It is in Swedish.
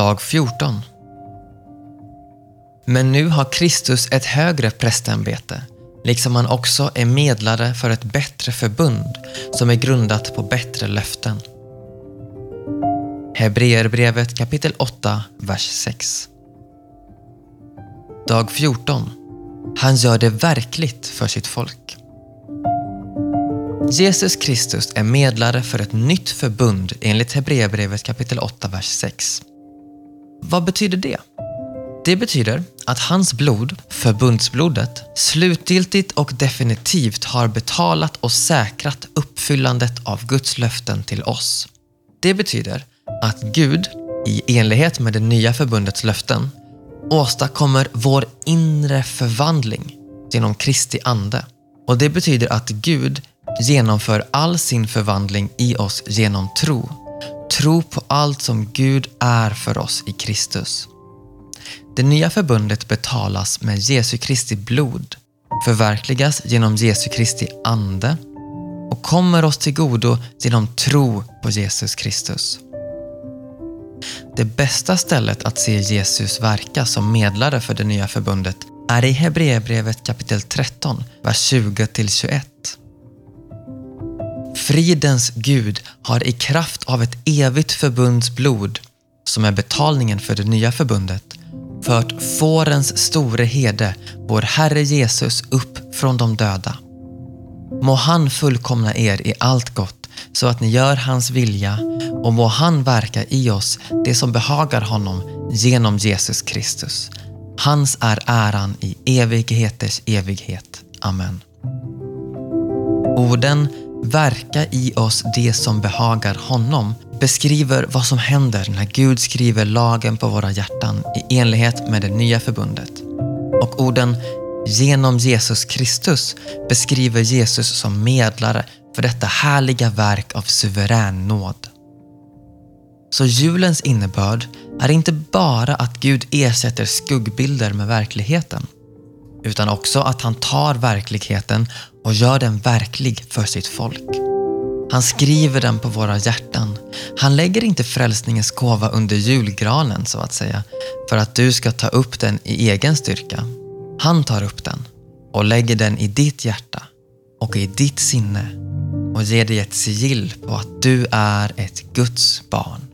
Dag 14. Men nu har Kristus ett högre prästämbete, liksom han också är medlare för ett bättre förbund som är grundat på bättre löften. Hebreerbrevet kapitel 8, vers 6. Dag 14. Han gör det verkligt för sitt folk. Jesus Kristus är medlare för ett nytt förbund enligt Hebreerbrevet kapitel 8, vers 6. Vad betyder det? Det betyder att hans blod, förbundsblodet, slutgiltigt och definitivt har betalat och säkrat uppfyllandet av Guds löften till oss. Det betyder att Gud, i enlighet med det nya förbundets löften, åstadkommer vår inre förvandling genom Kristi ande. Och det betyder att Gud genomför all sin förvandling i oss genom tro. Tro på allt som Gud är för oss i Kristus. Det nya förbundet betalas med Jesu Kristi blod, förverkligas genom Jesu Kristi ande och kommer oss till godo genom tro på Jesus Kristus. Det bästa stället att se Jesus verka som medlare för det nya förbundet är i Hebreerbrevet kapitel 13, vers 20-21. Fridens Gud har i kraft av ett evigt förbunds blod, som är betalningen för det nya förbundet, fört fårens store herde, vår Herre Jesus, upp från de döda. Må han fullkomna er i allt gott, så att ni gör hans vilja och må han verka i oss det som behagar honom genom Jesus Kristus. Hans är äran i evigheters evighet. Amen. Orden verka i oss det som behagar honom beskriver vad som händer när Gud skriver lagen på våra hjärtan i enlighet med det nya förbundet. Och orden genom Jesus Kristus beskriver Jesus som medlare för detta härliga verk av suverän nåd. Så julens innebörd är inte bara att Gud ersätter skuggbilder med verkligheten, utan också att han tar verkligheten och gör den verklig för sitt folk. Han skriver den på våra hjärtan. Han lägger inte frälsningens gåva under julgranen så att säga, för att du ska ta upp den i egen styrka. Han tar upp den och lägger den i ditt hjärta och i ditt sinne och ger dig ett sigill på att du är ett Guds barn.